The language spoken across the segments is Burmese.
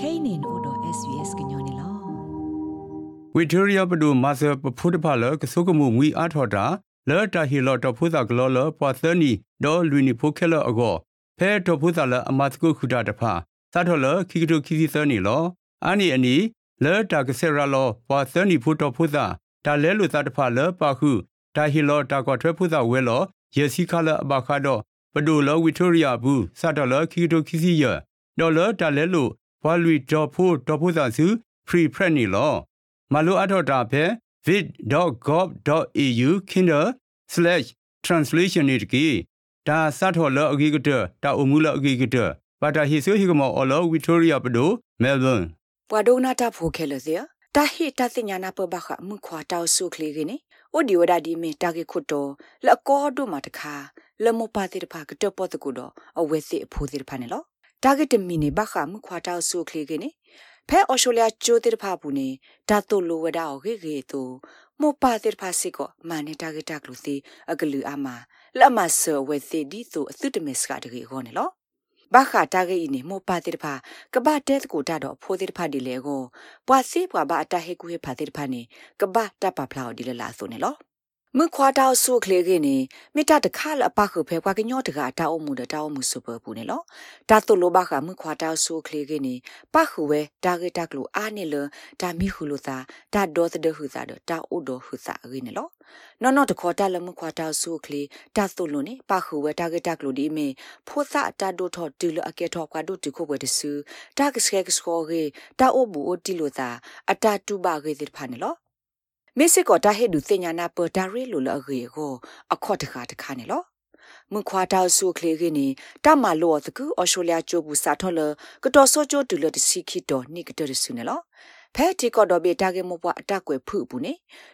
kainin odo svs gnyone lo ဝီတိုရီယာပဒူမာဆာပဖုဒဖာလကဆုကမှုငွီအားထော်တာလော်တာဟီလော်တဖုဇာဂလောလပွာသနီဒေါ်လူနီဖိုခဲလအကောဖဲတဖုဇာလအမတ်ကုခုတာတဖာသထလခိကတုခိစီသနီလောအာနီအနီလော်တာကဆရာလောပွာသနီဖုတဖုဇာဒါလဲလူသတဖာလပါခုဒါဟီလော်တာကောထွဲဖုဇာဝဲလောယေစီခလအဘခါတော့ပဒူလောဝီတိုရီယာဘူးစတလခိကတုခိစီယဒေါ်လော်တာလဲလူ ပွာလူဒေါ်ဖိုဒေါ်ဖုဇာစုဖရီဖရက်နီလောမလိုအထော်တာဖဲ vid.gov.au kinder/translation နေတကီဒါစတ်ထော်လအဂီကတတာအမှုလအဂီကတပါတာဟီဆိုဟီကမောအလောဝီတိုရီယာပဒိုမဲလ်ဘန်ပွာဒိုနာတာဖိုခဲလစီယတာဟီတာစညာနာပဘခမှုခွာတောက်ဆုခလီကနေအိုဒီဝဒါဒီမီတာကေခုတိုလကောဒိုမတခါလမပါတိတဖာကတပတ်တကူတော့အဝဲစီအဖိုးစီတဖာနေလော တာဂက်တမီနေဘခမှုခွာတောက်ဆုခလီကနေဖဲအော်ရှိုလျာကျိုးတိတဖာဘူးနေဒါတိုလိုဝဒါအော်ခေခေတူမောပါတိတဖာစစ်ကောမာနေတာဂက်တက်လူစီအကလူအမလမဆောဝဲစီဒီဆိုအသုတမစ်ကတကေခေါနေလောဘာခတာဂေဤနေမောပါတိတဖာကဘာတဲကိုတာတော့ဖိုးတိတဖာဒီလေကိုပွာစီပွာဘာအတဟေကူဟေဖာတိတဖာနေကဘာတပ်ပါဖလာဒီလလာဆိုနေလော မခွာတောက်ဆုခလေကင်းနေမိတာတခါလအပခုဖဲကွာကညောတကတာအုံမှုတောက်မှုစုပပူနေလောတာတုလိုဘခမခွာတောက်ဆုခလေကင်းနေပခုဝဲတာဂက်တက်လူအာနေလတာမိခုလိုသာတာဒေါ်တဲ့ဟုသာတာအိုဒိုဟုသာရင်းနေလောနော်နော်တခေါ်တာလမခွာတောက်ဆုခလေတာတုလိုနေပခုဝဲတာဂက်တက်လူဒီမေဖိုးသာတာဒိုထော်တူလအကေထော်ကွာဒိုတီခုဘဝတဆူတာကစခဲကစခေါ်ရေတာအိုဘူအိုတီလိုသာအတာတူပါခေတဲ့ဖာနေလော မစ်စစ်ကောတာဟေဒူစညာနာပတာရီလိုလအခေကိုအခေါ်တခါတခါနေလောမခွာတောက်ဆုခလေကင်းနီတမလောသကူအော်စတြေးလျကျိုးဘူးစာထော်လကတော်စောကျိုးတူလတစီခီတော်နိကတရဆုနေလောဖဲတီကော့တော်ဘေတာကေမပွားအတက်ကွယ်ဖုဘူးနေ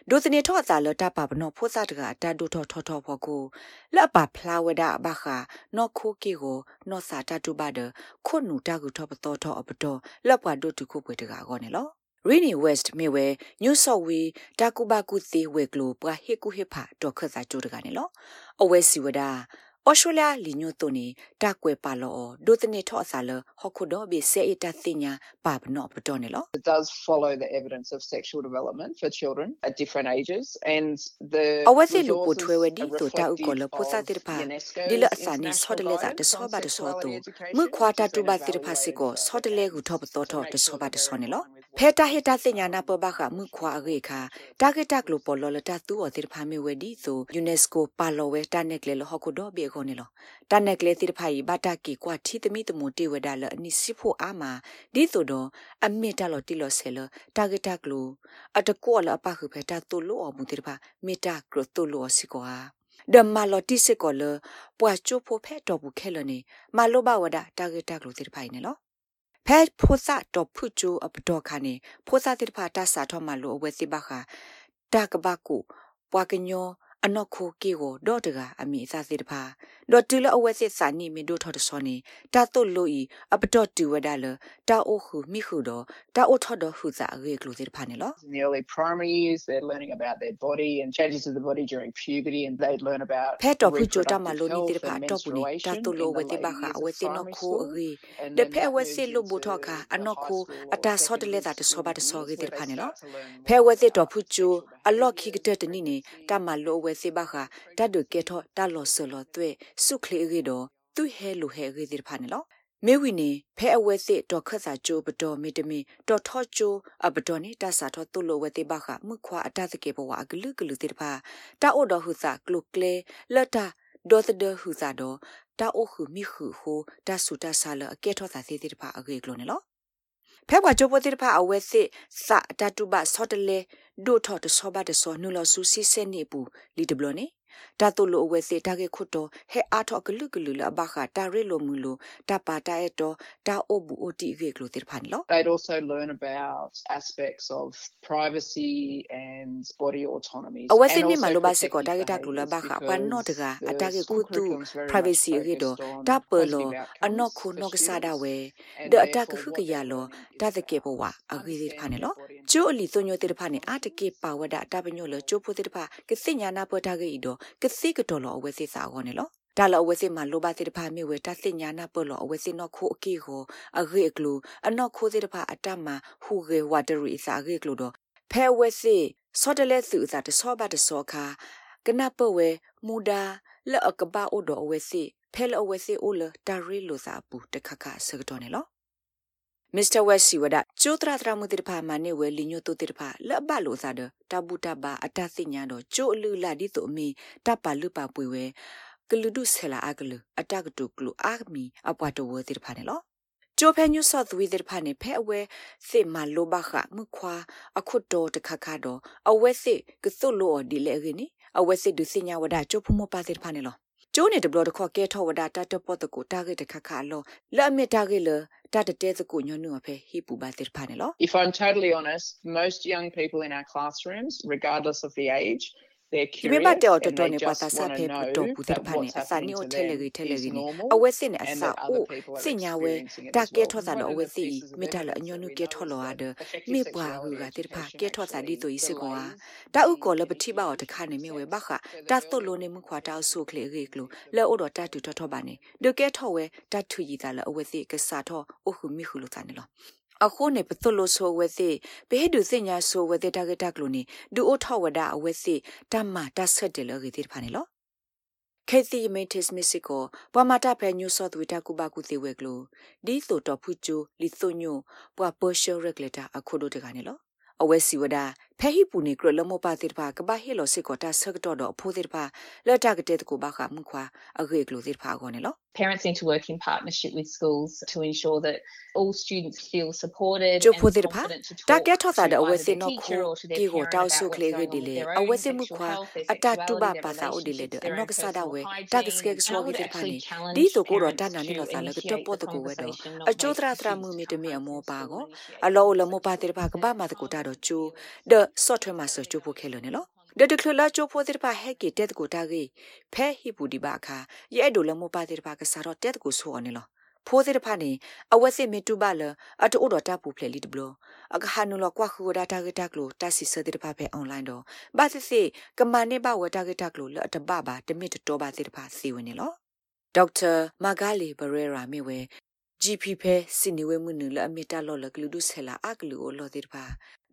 ဒိုစနေထော့သာလတပပနောဖိုးစားတကအတဒိုထော်ထော်ထော်ဖို့ကိုလက်ပါဖလာဝဒဘခါနော့ခိုကီကိုနော့စာတတူပါဒခွနူတကူထော်ပတော်ထော်အပတော်လက်ပွားဒိုတူခုပွေတကကောနေလော Rainy West မြေဝဲ New South Wales တာကူဘာကူသေးဝဲကလိုပွားဟေကူဟေဖာတော့ခတ်စာကြိုးတကနေလောအဝဲစီဝဒါဩစတြေးလျလီညိုတိုနီတာကွယ်ပါလောဒိုတနေထော့အစာလဟခုဒိုဘီစေအတာသိညာပါဘနောပတော်နေလော It does follow the evidence of sexual development for children at different ages and the အဝစီလူကိုထွဲဝဒီတိုတာဥကောလပိုစာတိဖာဒီလအစာနီဆော့တလေတာတဆောပါတဆောတူမခွာတာတူပါတိဖာစီကိုဆော့တလေကူထော့ပတော်ထော့တဆောပါတဆောနေလော ဖဲတာဟေတာသိညာနာပဘခမခွာအရေခာတာဂက်တက်လိုပေါ်လောလတာသူော်တိဖာမေဝဒီဆို UNESCO ပါလောဝဲတာနက်လေလဟခုဒိုဘီခေါနေလောတာနက်ကလေးတိဖိုင်ဘာတာကီကွာထီတမီတမူတေဝဒါလအနိစီဖို့အာမာဒီဆိုတော့အမေတလော်တီလော်ဆဲလတာဂက်တကလိုအတကောလအပခုဖဲတာတူလို့အမှုတေဖာမေတာကရတူလို့စီကွာဒမလော်တီစကောလပွာချိုဖိုဖဲတော့ဘူးခဲလနေမလိုဘဝဒတာဂက်တကလိုတေဖိုင်နေလော ဖဲဖိုစာတော့ဖုချိုအပတော်ခါနေဖိုစာတေဖာတဆာထောမလို့အဝဲစီဘခာတာကဘကုပွာကညော အနော့ခိုကေကိုဒေါ်တကအမိအစားစေတဖာဒေါ်တူလအဝဲစစ်စာနိမင်တို့ထော်တစောနေတာတုတ်လို့ဤအပတော့တူဝဒါလတာအိုခုမိခုတော့တာအိုထော်တော့ဟုစာရေကလို့စေတဖာနေလော In the early primary years they're learning about their body and changes of the body during puberty and they learn about ဖဲတော့ခုကြတာမလို့နေတေဖာတော့ဘူးနေတာတုတ်လို့ဝဲတိပါခအဝဲစစ်နော်ခိုအေတဖဲဝဲစစ်လို့ဘူထော်ခအနော့ခိုအတာဆော့တလဲတာတဆောပါတဆောကေတေဖာနေလောဖဲဝဲစစ်တော့ဖုချို အလော့ခိကတဲ့တနိနေတာမလို့ဝဲစေပါခတတ်ဒကေထောတာလောဆလောသွဲစုခလေရေတော့သူဟဲလူဟဲရေဒီဖာနေလောမေဝီနေဖဲအဝဲစစ်တော်ခတ်စာကြိုးပတော်မေတမီတော်ထော့ကြိုးအပတော်နေတဆာထော့တုလိုဝဲတိဘခမှုခွာအတသကေဘဝအဂလူဂလူတိတဖာတာအိုတော်ဟုစာကလုကလေလတာဒေါ်သဒဟုစာတော့တာအိုဟုမိဟုဟိုတဆူတဆာလအကဲထော့စာစီတိတဖာအဂေကလိုနေလော ဖဲဘွာချိုပိုတိတဖာအဝဲစစ်စတတုဘဆော့တလေဒိုထော့တဆောဘတဆောနူလဆူစီစဲနေပူလီတဘလနေ တာတုလိုအဝဲစေတာကေခုတော့ဟဲအားထော့ကလူကလူလဘခတာရဲလိုမူလိုတပါတာအတော့တာအိုဘူးအိုတီကေကလိုတေဖန်လော they'd also learn about aspects of privacy and body autonomy အဝဲစနေမလိုပါစကောတာကေတာကလူလဘခပန်နော့တကအတာကေခုတူ privacy ကေတော့တပလောအနော့ခုနော့ကစားတာဝဲဒအတာကခုကရလောတတကေဘဝအဂေဒီဖာနေလောကျိုးအလီသွညိုတေဖာနေအတကေပါဝဒတာပညိုလောကျိုးဖိုတေဖာကစိညာနာပတာကေဤတော့ကစိကတော်လောအဝဲစစ်စာခေါ်နေလောဒါလအဝစီမှာလိုပါတိတဖာမြေဝဲတသိညာနာပလောအဝစီနောခိုအကီကိုအဂေကလူအနောခိုတိတဖာအတမဟူဂေဝါတရီစာဂေကလူတော့ဖဲဝစီစောတလဲစုစာတစောဘတစောခါကနပဝဲမူဒါလောအကဘာအိုဒအဝစီဖဲလအဝစီအိုလတာရီလိုစာပူတခခဆကတော့နေလော မစ္စတာဝက်စီဝဒကျိုတရာတရာမူတိတဖာမနေဝဲလီညိုတိုတိတဖာလက်ဘလိုစာဒတဘူတဘာအတသိညာတော့ကျိုအလူလာဒီတိုမီတပလူပါပွေဝဲကလူဒုဆလာအကလူအတကတုကလူအာမီအပွားတဝတိတဖာနေလောကျိုဖဲညုဆော့သဝီတိတဖာနေဖဲအဝဲစေမလိုဘခမခွာအခုတော်တခခတော့အဝဲစေကသုလို့ဒီလေရင်းနီအဝဲစေဒုစညာဝဒကျိုဖမပါတိတဖာနေလော ကျိုးနေတဘလတခေါ်ကဲထောဝဒတာတပတ်တကိုတာဂက်တခခလောလက်အမတာဂက်လတာတတဲစကိုညနုဖဲဟိပူပါတိဖာနေလော If I'm totally honest most young people in our classrooms regardless of the age they're curious ဒီဘတ်တော်တော်နေပါတာစာဖေပူတော်ပူတဲ့ဖာနေအစာနေိုထဲလေကြီးထဲလေကြီးနေအဝဲစစ်နေအစာအိုစညာဝဲတာကဲထောတာတော့အဝဲစီမိတလအညွနုကဲထောလောရတဲ့မိပွားဟူကတိဖာကဲထောတာဒီတူဤစကောတာဥကောလပတိပါတခါနေမြဝဲဘခတာတုလိုနေမခွာတောက်ဆုခလေရေကလိုလဲအိုတော့တတူထောထောပါနေဒကဲထောဝဲတထူကြီးတာလအဝဲစီကစားထောအိုခုမိခုလိုတာနေလော အခုနေပတုလို့ဆိုဝဲစီဘေးဒုစညာဆိုဝဲတဲ့တကတကလို့နေဒူအိုထောဝဒအဝဲစီတမ္မာတဆက်တယ်လို့ဒီဖာနေလို့ခေသီမေတစ်မစ်ကိုပမတာဖဲညူဆော့ဝီတာကူဘာကူသေးဝဲကလို့ဒီဆိုတော့ဖူချူလီဆိုညိုပွာပေါ်ရှယ်ရက်လက်တာအခုတို့တကနေလို့အဝဲစီဝဒ ဖဲဟိပူနေကလမပါတိပါကဘာဟီလိုစစ်ကိုတာဆက်တော့တော့ဖိုးတိပါလက်တာကတဲ့ကိုဘာခမှုခွာအဂေကလိုတိပါကောနေလို့ Parents need to work in partnership with schools to ensure that all students feel supported ကျဖိုတဲ့ပါတာကက်ထောတာတဲ့အဝဲစင်တော့ခိုဒီကိုတောက်ဆုခလေကဒီလေအဝဲစင်မှုခွာအတတူပါပါစာအိုဒီလေအနောက်ကစားတော့ဝဲတာကစကက်ဆောဂီတဲ့ပါနေဒီဆိုကိုတော့တနာနေလို့စားလေကတော့ပေါ်တကူဝဲတော့အချိုးတရာတရာမှုမီတမီအမောပါကောအလောလမောပါတဲ့ပါကဘာမတကူတာတော့ကျူ the software master ကျဖို့ခဲလို့နေလို့ဒတကလလာချိုဖိုတဲ့ပါဟဲကီတက်ကိုတာကြီးဖဲဟီပူဒီပါခါရဲ့ဒိုလမပါတဲ့ပါကစားတော့တက်ကိုဆိုနေလို့ဖိုးတဲ့ဖာနေအဝက်စစ်မီတူပါလအတူတော်တပ်ပူဖလေလီတဘလအခါနုလကွာခူဒါတာဂက်တက်လို့တဆီဆတဲ့ဖာဖဲအွန်လိုင်းတော့ဘာစစ်စစ်ကမန်နေပါဝတာဂက်တက်လို့လအတပပါတမစ်တော်ပါတဲ့ဖာစီဝင်နေလို့ဒေါက်တာမာဂါလီဘရဲရာမြေဝဲ GP ဖဲစင်နေဝဲမှုနလအမီတာလော်လကလူဒုဆဲလာအကလူကိုလော်တဲ့ပါ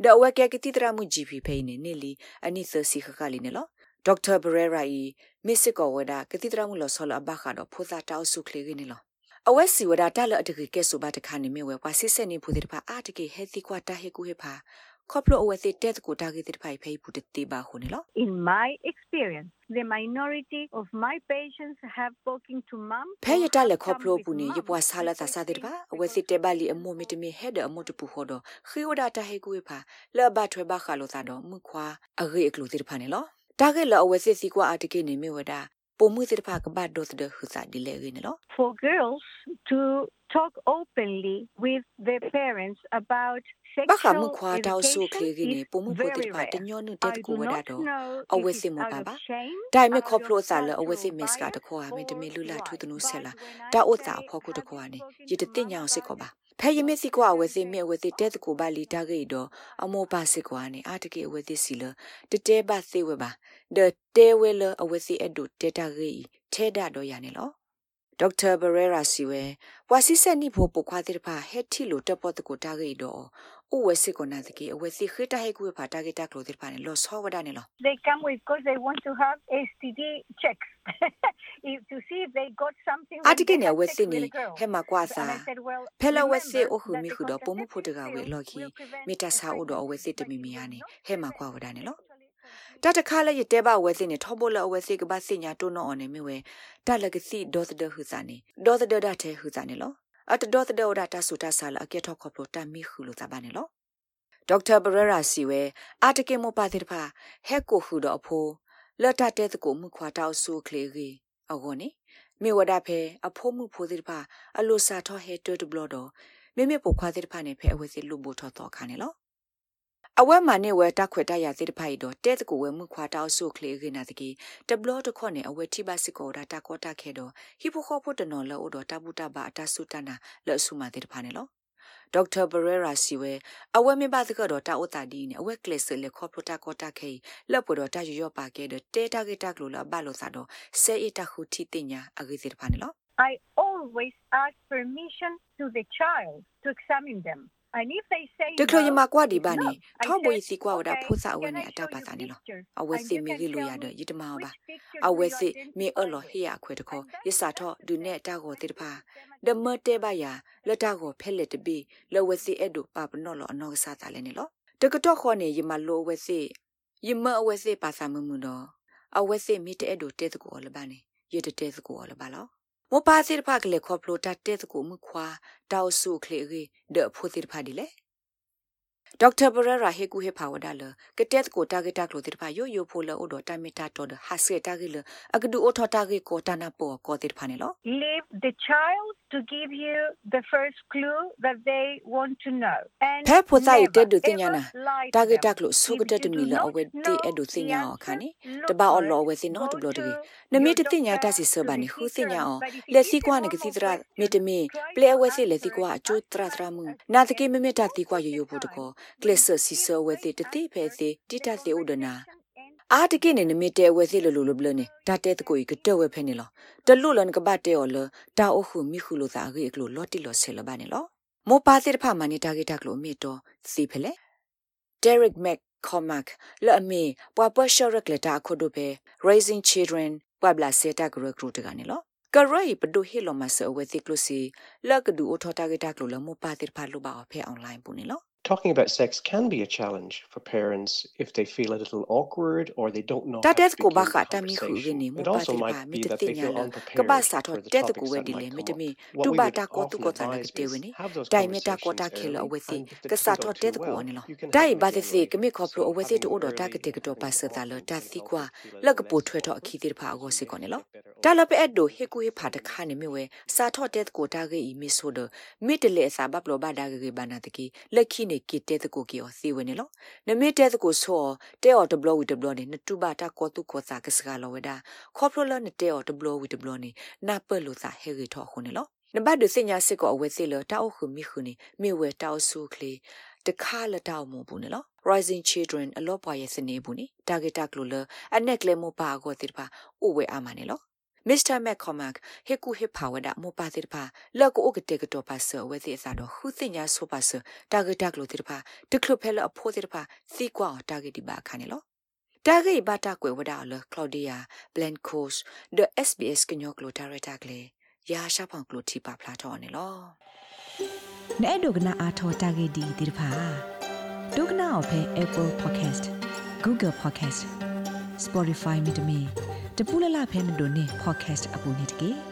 ဒဝကဲကတိတရာမှု GP ဖဲနေနေလီအနိသစီခခလီနေလောဒေါက်တာဘရဲရာဤမစ်စစ်ကောဝဒါကတိတရာမှုလော်ဆောလအဘခါတော့ဖိုသာတောက်ဆုခလီနေလောအဝက်စီဝဒါတလအတကေကဲဆိုပါတခါနေမြဝဲကွာစစ်ဆက်နေဖူတဲ့တပါအတကေဟဲသီကွာတာဟေကူဟေဖာ ခေါပလိုအဝက်စစ်တက်ကိုတာဂေတဲ့ဖိုင်ဖေးပူတေပါခုနေလော In my experience the minority of my patients have spoken to mom ဖဲရတလက်ခေါပလိုပူနေရပွားဆာလာသာစာတဲ့ပါအဝက်စစ်တက်ပါလီအမိုမီတမီဟဲဒအမိုတပူခေါ်တော့ခီဝဒါတာဟေကူဟေဖာလောဘထွဲပါခါလို့သာတော့မှုခွာအဂေအကလူတဲ့ဖာနေလောတာဂေလအဝက်စစ်စီကွာအတကေနေမြဝဒါပုံမှုတဲ့ဖာကဘတ်ဒိုတဲ့ဟူစာဒီလေရင်းနော် for girls to talk openly with their parents about ဘခမှုခွာတောက်ဆုခလေကနေပုံမှုဖို့တဲ့ပါတညောနုတက်ကူဝဒတော့အဝဲစစ်မပါပါဒိုင်မခေါပလို့စားလအဝဲစစ်မစ်ကတခေါ်အမေတမေလူလာထူတနုဆဲလာတာဥတာအဖို့ကုတခေါ်အနေရတတိညာအောင်စစ်ခေါ်ပါဖဲယမစ်စီကွာဝဲစီမြဲဝဲစီတဲတကူပါလီတာဂေတော့အမောပါစစ်ကွာနေအာတကေဝဲစီစီလတတဲပါစေဝဲပါဒတဲဝဲလအဝဲစီအဒုတဲတာဂေထဲဒါတော့ရနေလော ဒေါက်တာဘရဲရာစီဝဲဝါစီဆက်နိဖို့ပုခွာတိဖာဟက်တီလိုတပတ်တကိုတာဂေတော့ဥဝဲစစ်ကိုနာတကေအဝဲစီခိတဟဲကူဖာတာဂေတာကလိုတိဖာနေလောဆောဝဒနေလော they come with because they want to have STD checks if to see if they got something အတကေနေဝဲစစ်နေဟဲမှာကွာစာဖဲလဝဲစစ်အိုခုမီခုတော့ပုံမှုဖို့တကဝဲလော်ခီမီတာစာအိုတော့အဝဲစစ်တမီမီယာနေဟဲမှာကွာဝဒနေလော တတခါလည်းရတဲပါဝဲစင်းနေထောဖို့လအဝဲစီကပါစင်ညာတုံးတော့အောင်နေမြဝဲတလကစီဒေါသဒဟူစာနေဒေါသဒဒတဲ့ဟူစာနေလောအတဒေါသဒဒတာဆူတာဆာလအကေထောခေါပလိုတမီခူလိုတာပါနေလောဒေါက်တာဘရရာစီဝဲအာတကေမောပါတိတဖာဟက်ကိုဟူတော့အဖိုးလတ်တတဲ့တကိုမှုခွာတောက်ဆူကလေးကြီးအကောနေမေဝဒဖဲအဖိုးမှုဖိုးတိတဖာအလိုစာထောဟဲတွတ်ဘလော့တော့မေမေပိုခွာတိတဖာနေဖဲအဝဲစီလူဘူထောတော့ခါနေလော အဝဲမာနေဝဲတခွေတရစေတဖိုင်တော့တဲတကူဝဲမှုခွာတောက်ဆုခလေခနာတကီတဘလတခွနဲ့အဝဲတိပါစစ်ကောတာတကောတာခဲတော့ဟိဖိုခောဖို့တနော်လောတော့တပုတဘာအတဆုတနာလောဆုမာတဲ့တဖာနေလောဒေါက်တာဘရဲရာစီဝဲအဝဲမြပါစကတော့တာအိုတာဒီနဲ့အဝဲကလစ်လေခေါပရိုတာကောတာခေလက်ပေါ်တော့တာရရပါခဲ့တဲ့တေတာဂီတာကလိုလာဘလို့စားတော့ဆဲအတာခုတီတင်ညာအဂိစီတဖာနေလို့ I always ask permission to the child to examine them. And if they say တကယ်ရ no, မကွာဒီပါ no, နေ I ထောက်ပွေ said, စီကွာဝဒ okay, ဖိုးစားအဝဲ can နေ I အတော show က်ပါ you စားနေလို့ pictures? အဝဲ And စီ you မီ can ကြီးလို tell ရ me တဲ့ယတမောပါ which pictures အဝဲ do you စီမီအ identify လော with? ဟေးရခွဲတခေါ် And then ရစာတော့ after ဒုနဲ့ that, တာကိုတိတပါ them ဒမတဲပါယာလက်တာကိုဖဲလက်တပိလဝစီအဲ့ဒုပါပနောလောအနောကစားတာလဲနေလို့တကတော့ခေါ်နေယမလိုဝဲစီယမအဝဲစီပါစာမမှုတော့အဝဲစီမီတဲ့ဒုတဲတကိုလပါနေရတဲ့တဲတကိုလပါလော မပါစီတဖကလေခေါပလိုတာတဲတကိုမခွာတောက်စုခလေရီဒဖိုစီတဖဒီလေ ဒေါက်တာဘရရာဟေကူဟေဖာဝဒါလကတက်ကိုတာဂက်တာကလိုတိဖာယိုယိုဖိုလောအိုဒတာမီတာတော်ဒဟာစေတာဂီလအကဒူအိုထောတာဂီကိုတာနာပေါ်ကိုတိဖာနေလော Leave the child to give you the first clue that they want to know. And ဖဲဖိုဆိုင် never, တက်ဒူတင်ညာ ever နာ lie to တာဂက် them. တာကလိုဆုက If တက်တ you မီ do လော not အဝဲတီအဒူ know တင် the ညာအော answer, ခါနေ look တဘာ for အော် it. လောဝဲစင်နော် Go တဘလောတ to ကေ your နမီတတင်ညာ doctor, တစီဆ to ဘာနေ the ခုစင်ညာ teacher. အော But if it လက် is စီ a ကွာနေက normal စီတရာ question, မီတမီ try ပလေ to ဝဲစီလက်စီ answer ကွာ it အကျိုး as တရာတ much ရာမှု as နာတ you ကေမ can. မတာတီကွာ Most ယ of ယ the ဖို့တကော time, ကလ when စ်ဆ you စီ give ဆ the ဝဲစီတ right တိဖဲ answer, စီတိ the တစီဥဒနာ conversation ends အာတကိနေနမီတဲဝဲစီလလူလဘလနေတာတဲတကိုကတဲဝဲဖဲနေလောတလူလန်ကပတ်တဲော်လတာအိုခုမိခုလိုသာရီကလိုလော်တီလော်ဆဲလဘာနေလောမောပါစီတဖာမနေတာဂီတာကလိုမီတော့စီဖလေ Derek McCormack လာမီပွာပရှောရက်လက်တာခုဒိုပဲ Raising Children ပွာဘလာစေတာဂရကရူတကနေလောကရိုင်ပဒိုဟီလိုမဆဝဲတိကလိုစီလကဒူအိုထောတာဂီတာကလိုလမောပါတိဖာလိုပါအဖေအွန်လိုင်းပူနေလော Talking about sex can be a challenge for parents if they feel a little awkward or they don't know တာ how တက် to ကိုဘာ begin ခ the တာမီခုရ conversation. နေမ It ပါ also တိပါ might မီ be တ that တိ they ညာ feel လက unprepared ဘာစာတော့ for the တက်ကို topics ဝဲ that ဒီလေ might မီ come တ up. မီ What တူ we ဘာ would တာကိုတူ often ကိုတာက advise တေ is ဝနေ have those တိုင်မီတာကို conversations တာခဲလ early အဝဲစီ and if the က two စားတော့ don't တက် do ကို well, နေလော you can တိုင် have ဘာ them သ again စီက later. မီခေါပလို So အဝဲစီ having တူ them တော့တာက early တေကတော့ and ပါ having စ them တာလ often တာ can စီ help ကွာ them feel a လက်က little ပို less ထွဲတော့အခီ awkward တေပါအဝ so စီ they ကောနေ can လော get better တာလ over ပဲ it. အဲ့ဒိုဟေကူဟေဖာတခါနေမြဝဲစာထော့တဲ့ကိုတာကေဤမီဆိုဒမိတလေစာဘပလောဘာဒါကေဘာနာတကီလက်ခိနေကီတဲ့ကိုကီအောစီဝနေလောနမီတဲ့ကိုဆောတဲအော်တဘလဝီတဘလနေနတူဘာတာကောတုကောစာကစကလောဝဲတာခေါပလိုလနတဲအော်တဘလဝီတဘလနေနာပလူစာဟေရီထော်ခုနေလောနဘတ်ဒစညာစစ်ကိုအဝဲစီလတာအခုမိခုနေမိဝဲတောက်ဆုခလီတခါလတောက်မဘူးနော် rising children အလောပွားရဲ့စနေဘူးနိ target ကလိုလအနက်ကလေမပါကိုတိပါဥဝဲအာမနေလော Mr. McCormack ဟေကူဟေဖာဝဒမောပါတိပါလက်ကိုအကတေကတော့ပါဆဝဲစီအစားတော့ခုစညာဆိုပါဆတာဂက်တက်လို့တိပါတကလဖဲလအဖိုးတိပါစီကွာတာဂက်ဒီပါခါနေလောတာဂက်ဘာတာကွယ်ဝဒါလကလော်ဒီယာဘလန်ကိုစ် the SBS ကညောကလိုတာရတာကလေးရာရှာဖောင်ကလိုတီပါဖလာတော့နေလောနဲ့ဒုကနာအာထောတာဂက်ဒီတိပါဒုကနာအဖဲ Apple Podcast Google Podcast Spotify မြေတမီ တပူလလဖဲမတို့နေ podcast အပူနေတကေ